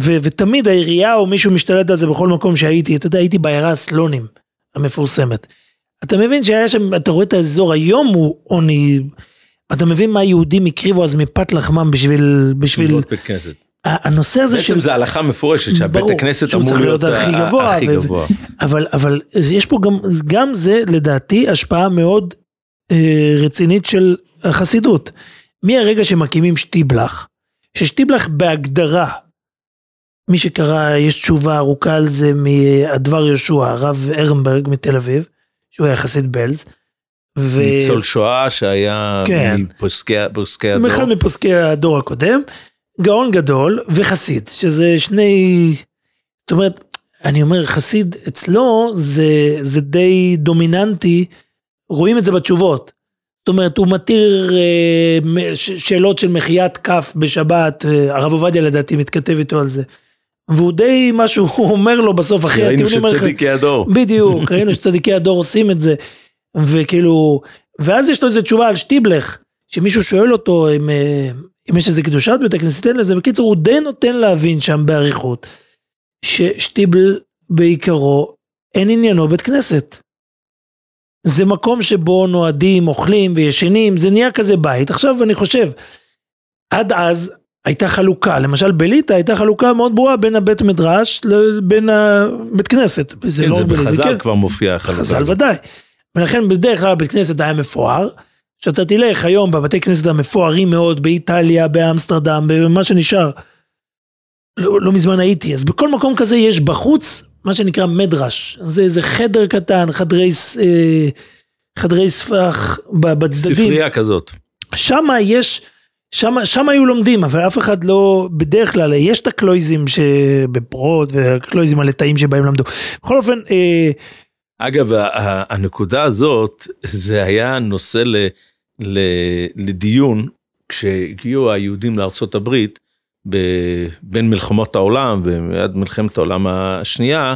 ותמיד העירייה או מישהו משתלט על זה בכל מקום שהייתי, אתה יודע, הייתי בעיירה הסלונים המפורסמת. אתה מבין שהיה שם, אתה רואה את האזור, היום הוא עוני, אתה מבין מה היהודים הקריבו אז מפת לחמם בשביל, בשביל, בית כנסת. הנושא הזה בעצם זה הלכה מפורשת שהבית הכנסת אמור להיות הכי גבוה, הכי ו- גבוה. אבל, אבל יש פה גם, גם זה לדעתי השפעה מאוד אה, רצינית של החסידות. מהרגע שמקימים שטיבלח, ששטיבלח בהגדרה, מי שקרא, יש תשובה ארוכה על זה מהדבר יהושע, הרב ארנברג מתל אביב, שהוא היה חסיד בלז. ו... ניצול שואה שהיה כן. מפוסקי פוסקי הדור. אחד מפוסקי הדור הקודם, גאון גדול וחסיד, שזה שני, זאת אומרת, אני אומר חסיד אצלו זה, זה די דומיננטי, רואים את זה בתשובות. זאת אומרת, הוא מתיר אה, שאלות של מחיית כף בשבת, אה, הרב עובדיה לדעתי מתכתב איתו על זה. והוא די, מה שהוא אומר לו בסוף, אחרי ראינו הטיעונים האלה, שצדיקי הדור. בדיוק, ראינו שצדיקי הדור עושים את זה, וכאילו, ואז יש לו איזה תשובה על שטיבלך, שמישהו שואל אותו אם, אה, אם יש איזה קדושת בית הכנסת, אין לזה, בקיצור, הוא די נותן להבין שם באריכות, ששטיבל בעיקרו אין עניינו בית כנסת. זה מקום שבו נועדים, אוכלים וישנים, זה נהיה כזה בית. עכשיו אני חושב, עד אז הייתה חלוקה, למשל בליטא הייתה חלוקה מאוד ברורה בין הבית מדרש לבין הבית כנסת. זה כן, לא זה בחז"ל כן. כבר מופיע החלוקה הזאת. חז"ל ודאי. ולכן בדרך כלל בית כנסת היה מפואר. שאתה תלך היום בבתי כנסת המפוארים מאוד באיטליה, באמסטרדם, במה שנשאר. לא, לא מזמן הייתי, אז בכל מקום כזה יש בחוץ מה שנקרא מדרש. זה איזה חדר קטן, חדרי, אה, חדרי ספח בצדדים. ספרייה כזאת. שם יש, שם, שם היו לומדים, אבל אף אחד לא, בדרך כלל, יש את הקלויזים שבפרוט והקלויזים הלטאים שבהם למדו. בכל אופן, אה, אגב, הנקודה הזאת, זה היה נושא ל, ל, לדיון כשהגיעו היהודים לארצות הברית, בין מלחמות העולם ועד מלחמת העולם השנייה,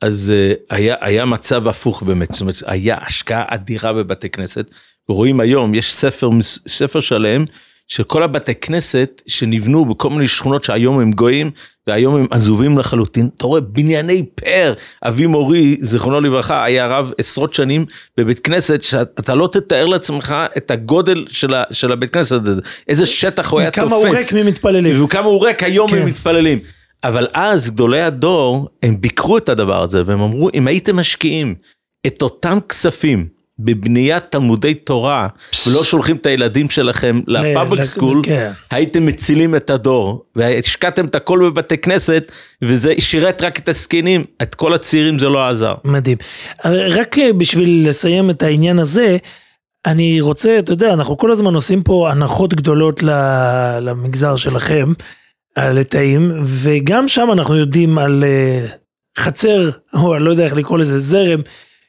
אז אה, היה, היה מצב הפוך באמת, זאת אומרת, היה השקעה אדירה בבתי כנסת, ורואים היום, יש ספר, ספר שלם של כל הבתי כנסת שנבנו בכל מיני שכונות שהיום הם גויים והיום הם עזובים לחלוטין. אתה רואה בנייני פאר, אבי מורי, זיכרונו לברכה, היה רב עשרות שנים בבית כנסת, שאתה לא תתאר לעצמך את הגודל של, ה, של הבית כנסת הזה, איזה שטח הוא היה תופס. וכמה הוא ריק ממתפללים. וכמה הוא ריק היום כן. ממתפללים. אבל אז גדולי הדור, הם ביקרו את הדבר הזה והם אמרו, אם הייתם משקיעים את אותם כספים בבניית תלמודי תורה ולא שולחים את הילדים שלכם לפאבליק סקול, כן. הייתם מצילים את הדור והשקעתם את הכל בבתי כנסת וזה שירת רק את הזקנים, את כל הצעירים זה לא עזר. מדהים. רק בשביל לסיים את העניין הזה, אני רוצה, אתה יודע, אנחנו כל הזמן עושים פה הנחות גדולות למגזר שלכם, על לתאים, וגם שם אנחנו יודעים על אה, חצר, או אני לא יודע איך לקרוא לזה, זרם.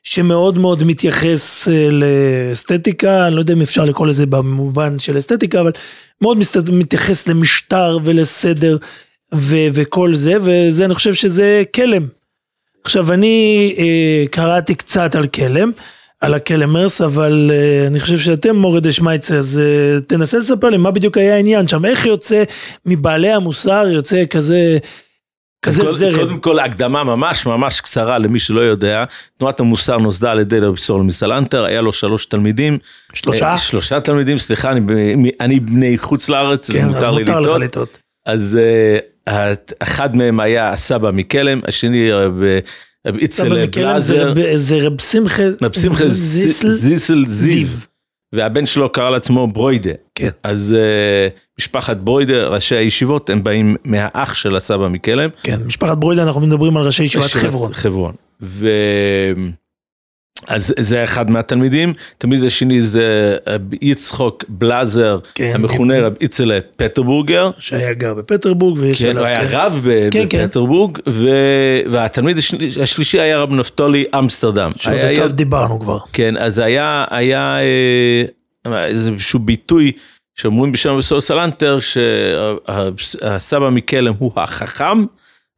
שמאוד מאוד מתייחס אה, לאסתטיקה, אני לא יודע אם אפשר לקרוא לזה במובן של אסתטיקה, אבל מאוד מתייחס למשטר ולסדר ו- וכל זה, וזה, אני חושב שזה כלם. עכשיו, אני אה, קראתי קצת על כלם, על הכלמרס, אבל אה, אני חושב שאתם מורד שמייצר, אז אה, תנסה לספר לי מה בדיוק היה העניין שם, איך יוצא מבעלי המוסר, יוצא כזה... כזה כל, זרם. קודם כל הקדמה ממש ממש קצרה למי שלא יודע, תנועת המוסר נוסדה על ידי רבי סול מסלנטר, היה לו שלוש תלמידים. שלושה? אה, שלושה תלמידים, סליחה, אני, אני בני חוץ לארץ, כן, אז מותר לי לטעות. לך לטעות. אז אה, אחד מהם היה הסבא מקלם, השני רבי איצל בלאזר. זה רב שמחה זיסל זיו. והבן שלו קרא לעצמו ברוידה. כן. אז uh, משפחת ברוידה, ראשי הישיבות, הם באים מהאח של הסבא מקלם. כן, משפחת ברוידה, אנחנו מדברים על ראשי ישיבת חברון. חברון. ו... אז זה אחד מהתלמידים, תלמיד השני זה יצחוק בלאזר, כן, המכונה כן. רב איצלה פטרבורגר. שהיה גר בפטרבורג. כן, הוא היה כן. רב כן. בפטרבורג, כן. ו... והתלמיד השלישי, השלישי היה רב נפתולי אמסטרדם. שעוד היה... דיברנו כבר. כן, אז היה, היה אה, איזשהו ביטוי שאומרים בשם בסול סלנטר, שהסבא מקלם הוא החכם,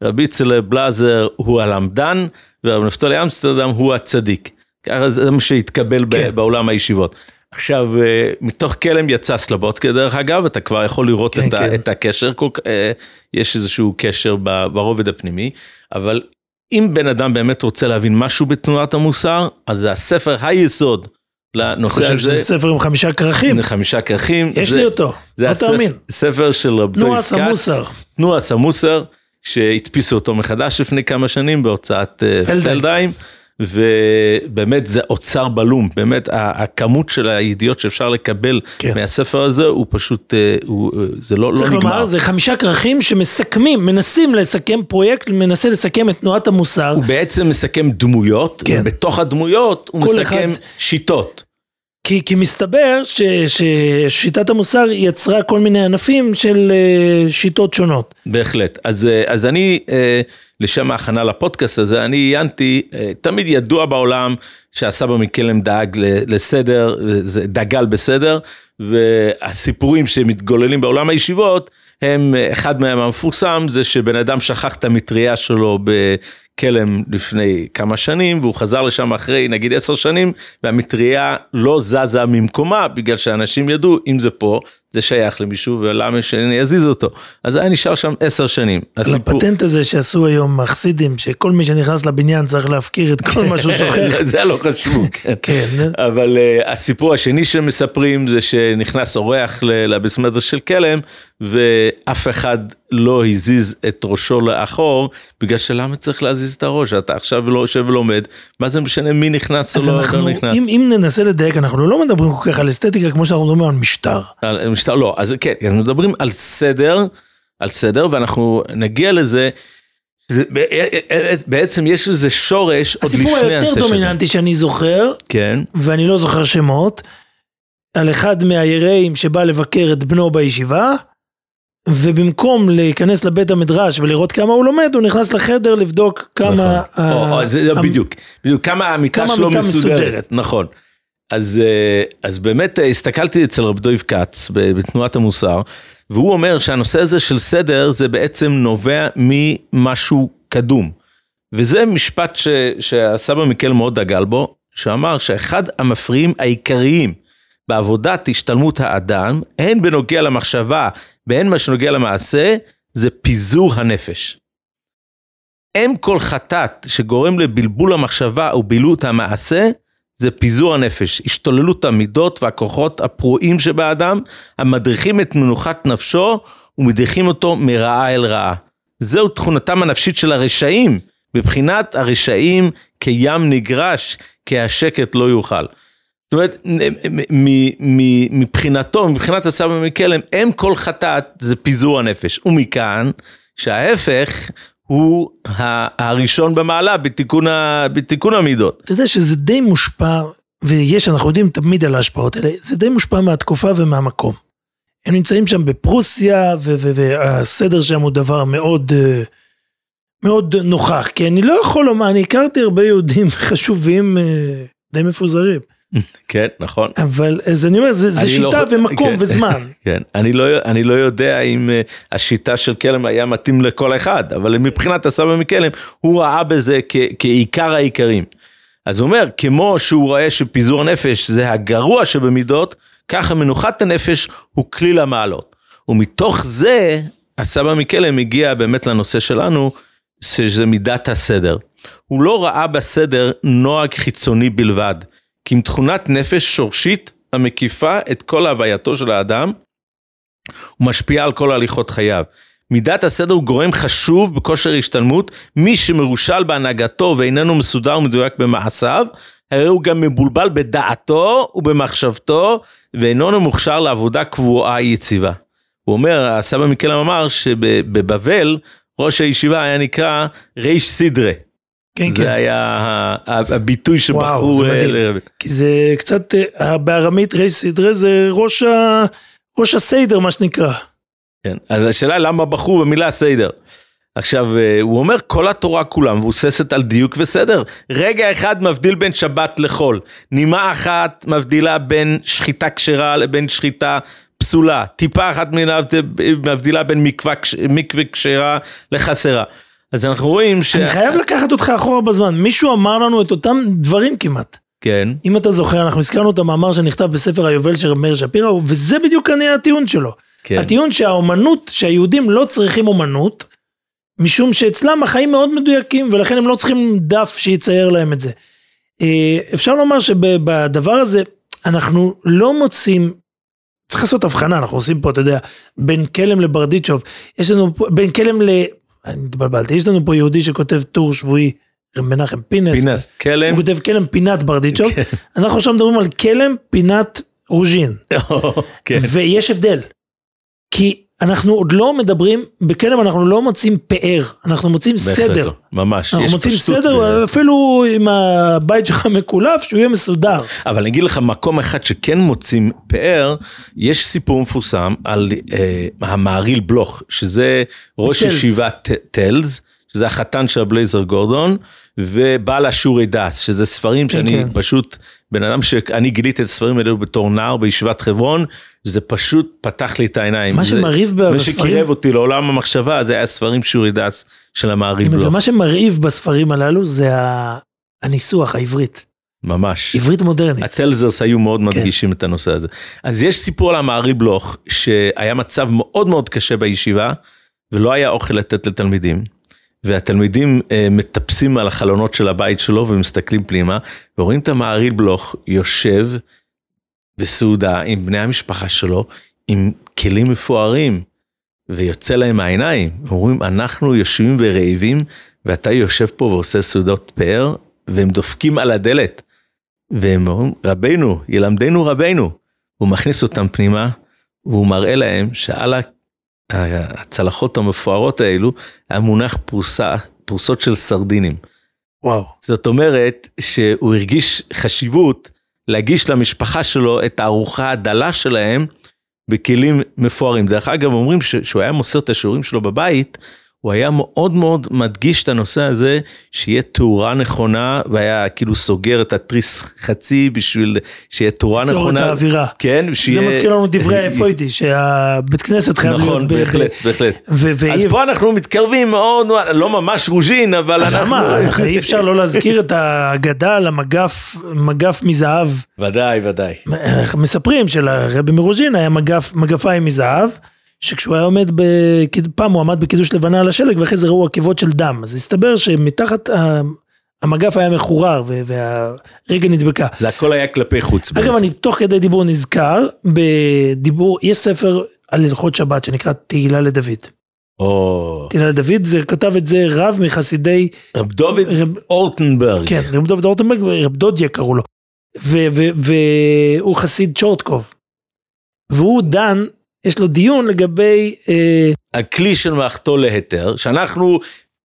רבי איצלה בלאזר הוא הלמדן, ורב נפתולי אמסטרדם הוא הצדיק. ככה זה מה שהתקבל כן. בעולם הישיבות. עכשיו, אה, מתוך כלם יצא סלבודקה דרך אגב, אתה כבר יכול לראות כן, את, כן. את הקשר, אה, יש איזשהו קשר ברובד הפנימי, אבל אם בן אדם באמת רוצה להבין משהו בתנועת המוסר, אז זה הספר היסוד לנושא הזה. אני חושב שזה ספר עם חמישה כרכים. חמישה כרכים. יש זה, לי אותו, זה לא הספר, תאמין. ספר של רב דויב כץ. תנועת המוסר. תנועת המוסר, שהדפיסו אותו מחדש לפני כמה שנים בהוצאת אה, פלדהיים. ובאמת זה אוצר בלום, באמת הכמות של הידיעות שאפשר לקבל כן. מהספר הזה הוא פשוט, אה, הוא, אה, זה לא, לא נגמר. צריך לומר, זה חמישה כרכים שמסכמים, מנסים לסכם פרויקט, מנסה לסכם את תנועת המוסר. הוא בעצם מסכם דמויות, כן. ובתוך הדמויות הוא מסכם אחד... שיטות. כי, כי מסתבר ש, ששיטת המוסר יצרה כל מיני ענפים של uh, שיטות שונות. בהחלט. אז, אז אני, uh, לשם ההכנה לפודקאסט הזה, אני עיינתי, תמיד ידוע בעולם שהסבא מקלם דאג לסדר, דגל בסדר, והסיפורים שמתגוללים בעולם הישיבות, הם, אחד מהם המפורסם זה שבן אדם שכח את המטריה שלו בכלם לפני כמה שנים והוא חזר לשם אחרי נגיד עשר שנים והמטריה לא זזה ממקומה בגלל שאנשים ידעו אם זה פה זה שייך למישהו ולמה שאני אזיז אותו. אז היה נשאר שם עשר שנים. הסיפור- הפטנט הזה שעשו היום החסידים, שכל מי שנכנס לבניין צריך להפקיר את כל מה שהוא שוכח. זה לא חשוב. כן. כן, אבל uh, הסיפור השני שמספרים זה שנכנס אורח ל- לבית מדרש של כלם ואף אחד לא הזיז את ראשו לאחור בגלל שלמה צריך להזיז את הראש אתה עכשיו לא יושב ולומד מה זה משנה מי נכנס או לא, אנחנו, לא נכנס. אם, אם ננסה לדייק, אנחנו לא מדברים כל כך על אסתטיקה כמו שאנחנו מדברים על משטר. על משטר לא אז כן אנחנו מדברים על סדר על סדר ואנחנו נגיע לזה. זה, בעצם יש לזה שורש עוד לפני הסיפור היותר הסשן. דומיננטי שאני זוכר, כן ואני לא זוכר שמות, על אחד מהיראים שבא לבקר את בנו בישיבה, ובמקום להיכנס לבית המדרש ולראות כמה הוא לומד, הוא נכנס לחדר לבדוק כמה... נכון. ה- או, או, זה זה המ- בדיוק, בדיוק, כמה המיטה שלו מסודרת. מסודרת. נכון. אז, אה, אז באמת אה, הסתכלתי אצל רב דויב כץ בתנועת המוסר, והוא אומר שהנושא הזה של סדר זה בעצם נובע ממשהו קדום. וזה משפט ש, שהסבא מיקל מאוד דגל בו, שאמר שאחד המפריעים העיקריים בעבודת השתלמות האדם, הן בנוגע למחשבה והן מה שנוגע למעשה, זה פיזור הנפש. אם כל חטאת שגורם לבלבול המחשבה ובילוט המעשה, זה פיזור הנפש, השתוללות המידות והכוחות הפרועים שבאדם, המדריכים את מנוחת נפשו ומדיחים אותו מרעה אל רעה. זהו תכונתם הנפשית של הרשעים, בבחינת הרשעים כים נגרש, כי השקט לא יוכל. זאת אומרת, מבחינתו, מבחינת הסבא מקלם, אם כל חטאת זה פיזור הנפש. ומכאן שההפך הוא הראשון במעלה בתיקון, ה- בתיקון המידות. אתה יודע שזה די מושפע, ויש, אנחנו יודעים תמיד על ההשפעות האלה, זה די מושפע מהתקופה ומהמקום. הם נמצאים שם בפרוסיה, והסדר שם הוא דבר מאוד, אה, מאוד נוכח. כי אני לא יכול לומר, אני הכרתי הרבה יהודים חשובים, אה, די מפוזרים. כן, נכון. אבל אז אני אומר, זה, זה לא- שיטה ומקום כן. וזמן. כן, אני לא, אני לא יודע אם אה, השיטה של כלם היה מתאים לכל אחד, אבל מבחינת הסבא מקלם, הוא ראה בזה כ, כעיקר העיקרים. אז הוא אומר, כמו שהוא רואה שפיזור הנפש זה הגרוע שבמידות, ככה מנוחת הנפש הוא כליל המעלות. ומתוך זה, הסבא מקלם הגיע באמת לנושא שלנו, שזה מידת הסדר. הוא לא ראה בסדר נוהג חיצוני בלבד, כי עם תכונת נפש שורשית המקיפה את כל הווייתו של האדם, ומשפיעה על כל הליכות חייו. מידת הסדר הוא גורם חשוב בכושר השתלמות, מי שמרושל בהנהגתו ואיננו מסודר ומדויק במעשיו, הרי הוא גם מבולבל בדעתו ובמחשבתו, ואיננו מוכשר לעבודה קבועה יציבה. הוא אומר, הסבא מקלם אמר שבבבל, ראש הישיבה היה נקרא ריש סידרה. כן, זה כן. היה הביטוי שבחרו. וואו, זה אה, מדהים. כי זה קצת, אה, בארמית ריש סדרה זה ראש, ה, ראש הסיידר, מה שנקרא. כן, אז השאלה למה בחרו במילה סדר. עכשיו, אה, הוא אומר, כל התורה כולה מבוססת על דיוק וסדר. רגע אחד מבדיל בין שבת לחול. נימה אחת מבדילה בין שחיטה כשרה לבין שחיטה פסולה. טיפה אחת מבדילה בין מקווה כשרה לחסרה. אז אנחנו רואים ש... אני חייב לקחת אותך אחורה בזמן, מישהו אמר לנו את אותם דברים כמעט. כן, אם אתה זוכר, אנחנו הזכרנו את המאמר שנכתב בספר היובל של מאיר שפירא, וזה בדיוק כנראה הטיעון שלו. כן. הטיעון שהאומנות, שהיהודים לא צריכים אומנות, משום שאצלם החיים מאוד מדויקים, ולכן הם לא צריכים דף שיצייר להם את זה. אה, אפשר לומר שבדבר הזה, אנחנו לא מוצאים, צריך לעשות הבחנה, אנחנו עושים פה, אתה יודע, בין כלם לברדיצ'וב, יש לנו פה, בין כלם ל... התבלבלתי, יש לנו פה יהודי שכותב טור שבועי, מנחם פינס, פינס, כלם. הוא כותב כלם פינת ברדיצ'וב, כן. אנחנו עכשיו מדברים על כלם פינת רוז'ין. כן. ויש הבדל. כי אנחנו עוד לא מדברים, בכלם אנחנו לא מוצאים פאר, אנחנו מוצאים סדר. לא, ממש. אנחנו מוצאים סדר, ב- אפילו עם הבית שלך מקולף, שהוא יהיה מסודר. אבל אני אגיד לך מקום אחד שכן מוצאים פאר, יש סיפור מפורסם על אה, המעריל בלוך, שזה ראש טלס. ישיבת טלס, שזה החתן של הבלייזר גורדון, ובעל השיעורי דס, שזה ספרים כן, שאני כן. פשוט, בן אדם שאני גיליתי את הספרים האלו בתור נער בישיבת חברון, זה פשוט פתח לי את העיניים. מה זה- שמרהיב מה בספרים, שקירב אותי לעולם המחשבה זה היה ספרים שיעורי דס של המעריל בלוך. ומה שמרהיב בספרים הללו זה הניסוח העברית. ממש. עברית מודרנית. הטלזרס היו מאוד מדגישים את הנושא הזה. אז יש סיפור על המערי בלוך, שהיה מצב מאוד מאוד קשה בישיבה, ולא היה אוכל לתת לתלמידים. והתלמידים אה, מטפסים על החלונות של הבית שלו ומסתכלים פנימה, ורואים את המעריל בלוך יושב בסעודה עם בני המשפחה שלו, עם כלים מפוארים, ויוצא להם מהעיניים. אומרים, אנחנו יושבים ורעבים, ואתה יושב פה ועושה סעודות פאר, והם דופקים על הדלת. והם אומרים, רבנו, ילמדנו רבנו. הוא מכניס אותם פנימה, והוא מראה להם שעל הצלחות המפוארות האלו, היה מונח פרוסה, פרוסות של סרדינים. וואו. זאת אומרת שהוא הרגיש חשיבות להגיש למשפחה שלו את הארוחה הדלה שלהם בכלים מפוארים. דרך אגב, אומרים שהוא היה מוסר את השיעורים שלו בבית, הוא היה מאוד מאוד מדגיש את הנושא הזה, שיהיה תאורה נכונה, והיה כאילו סוגר את התריס חצי בשביל שיהיה תאורה נכונה. ליצור את האווירה. כן, שיהיה... זה מזכיר לנו דברי הייתי, שהבית כנסת חייב נכון, להיות... נכון, בהחלט. בהחלט. ו- ו- אז פה אנחנו מתקרבים מאוד, לא ממש רוז'ין, אבל אנחנו... למה? אי אפשר לא להזכיר את האגדה על המגף, מגף מזהב. ודאי, ודאי. מספרים שלרבי מרוז'ין היה מגף, מגפיים מזהב. שכשהוא היה עומד, פעם הוא עמד בקידוש לבנה על השלג ואחרי זה ראו עקבות של דם, אז הסתבר שמתחת המגף היה מחורר והרגל נדבקה. זה הכל היה כלפי חוץ. אגב, אני תוך כדי דיבור נזכר, בדיבור, יש ספר על הלכות שבת שנקרא תהילה לדוד. או... תהילה לדוד, זה כתב את זה רב מחסידי... רב דוד אורטנברג. כן, רב דוד אורטנברג, רב דודיה קראו לו. והוא חסיד צ'ורטקוב. והוא דן יש לו דיון לגבי... אה... הכלי של מלאכתו להיתר, שאנחנו,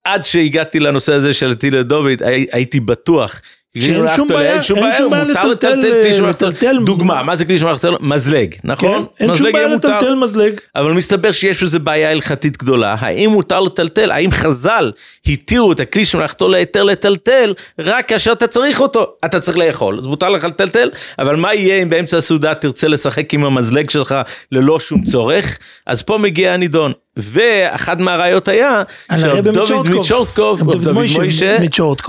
עד שהגעתי לנושא הזה של טילה דוד, הייתי בטוח. שאין שום בעיה, אין שום בעיה לטלטל, דוגמה, מה זה כלי שמלאכתו? מזלג, נכון? כן, אין שום בעיה לטלטל מזלג. אבל מסתבר שיש איזה בעיה הלכתית גדולה, האם מותר לטלטל, האם חז"ל התירו את הכלי שמלאכתו להיתר לטלטל, רק כאשר אתה צריך אותו, אתה צריך לאכול, אז מותר לך לטלטל, אבל מה יהיה אם באמצע הסעודה תרצה לשחק עם המזלג שלך ללא שום צורך, אז פה מגיע הנידון. ואחד מהראיות היה שדוד מצ'ורטקוב, דוד מוישה,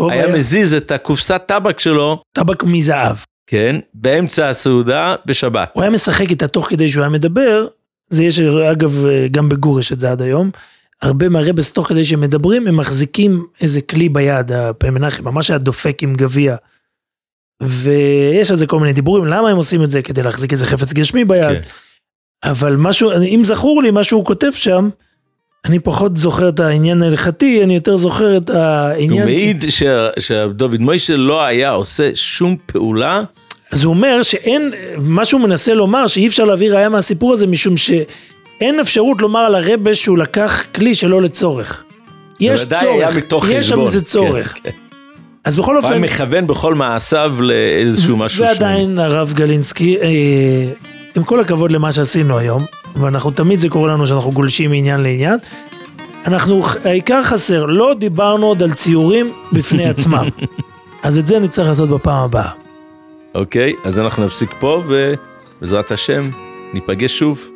היה מזיז את הקופסת טבק שלו, טבק מזהב, כן, באמצע הסעודה בשבת. הוא היה משחק איתה תוך כדי שהוא היה מדבר, זה יש אגב גם בגור יש את זה עד היום, הרבה מהרבס תוך כדי שהם מדברים הם מחזיקים איזה כלי ביד, מנחם ממש היה דופק עם גביע. ויש על זה כל מיני דיבורים למה הם עושים את זה כדי להחזיק איזה חפץ גשמי ביד. כן. אבל משהו, אם זכור לי מה שהוא כותב שם, אני פחות זוכר את העניין ההלכתי, אני יותר זוכר את העניין... הוא מעיד ש... שדוד מוישה לא היה עושה שום פעולה. אז הוא אומר שאין, מה שהוא מנסה לומר, שאי אפשר להביא ראיה מהסיפור הזה, משום שאין אפשרות לומר על הרבה שהוא לקח כלי שלא לצורך. יש צורך, היה מתוך יש שם איזה צורך. כן, כן. אז בכל אופן... הוא היה מכוון בכל מעשיו לאיזשהו משהו ועדיין הרב גלינסקי, אה, עם כל הכבוד למה שעשינו היום, ואנחנו תמיד זה קורה לנו שאנחנו גולשים מעניין לעניין, אנחנו, העיקר חסר, לא דיברנו עוד על ציורים בפני עצמם. אז את זה נצטרך לעשות בפעם הבאה. אוקיי, אז אנחנו נפסיק פה, ובעזרת השם, ניפגש שוב.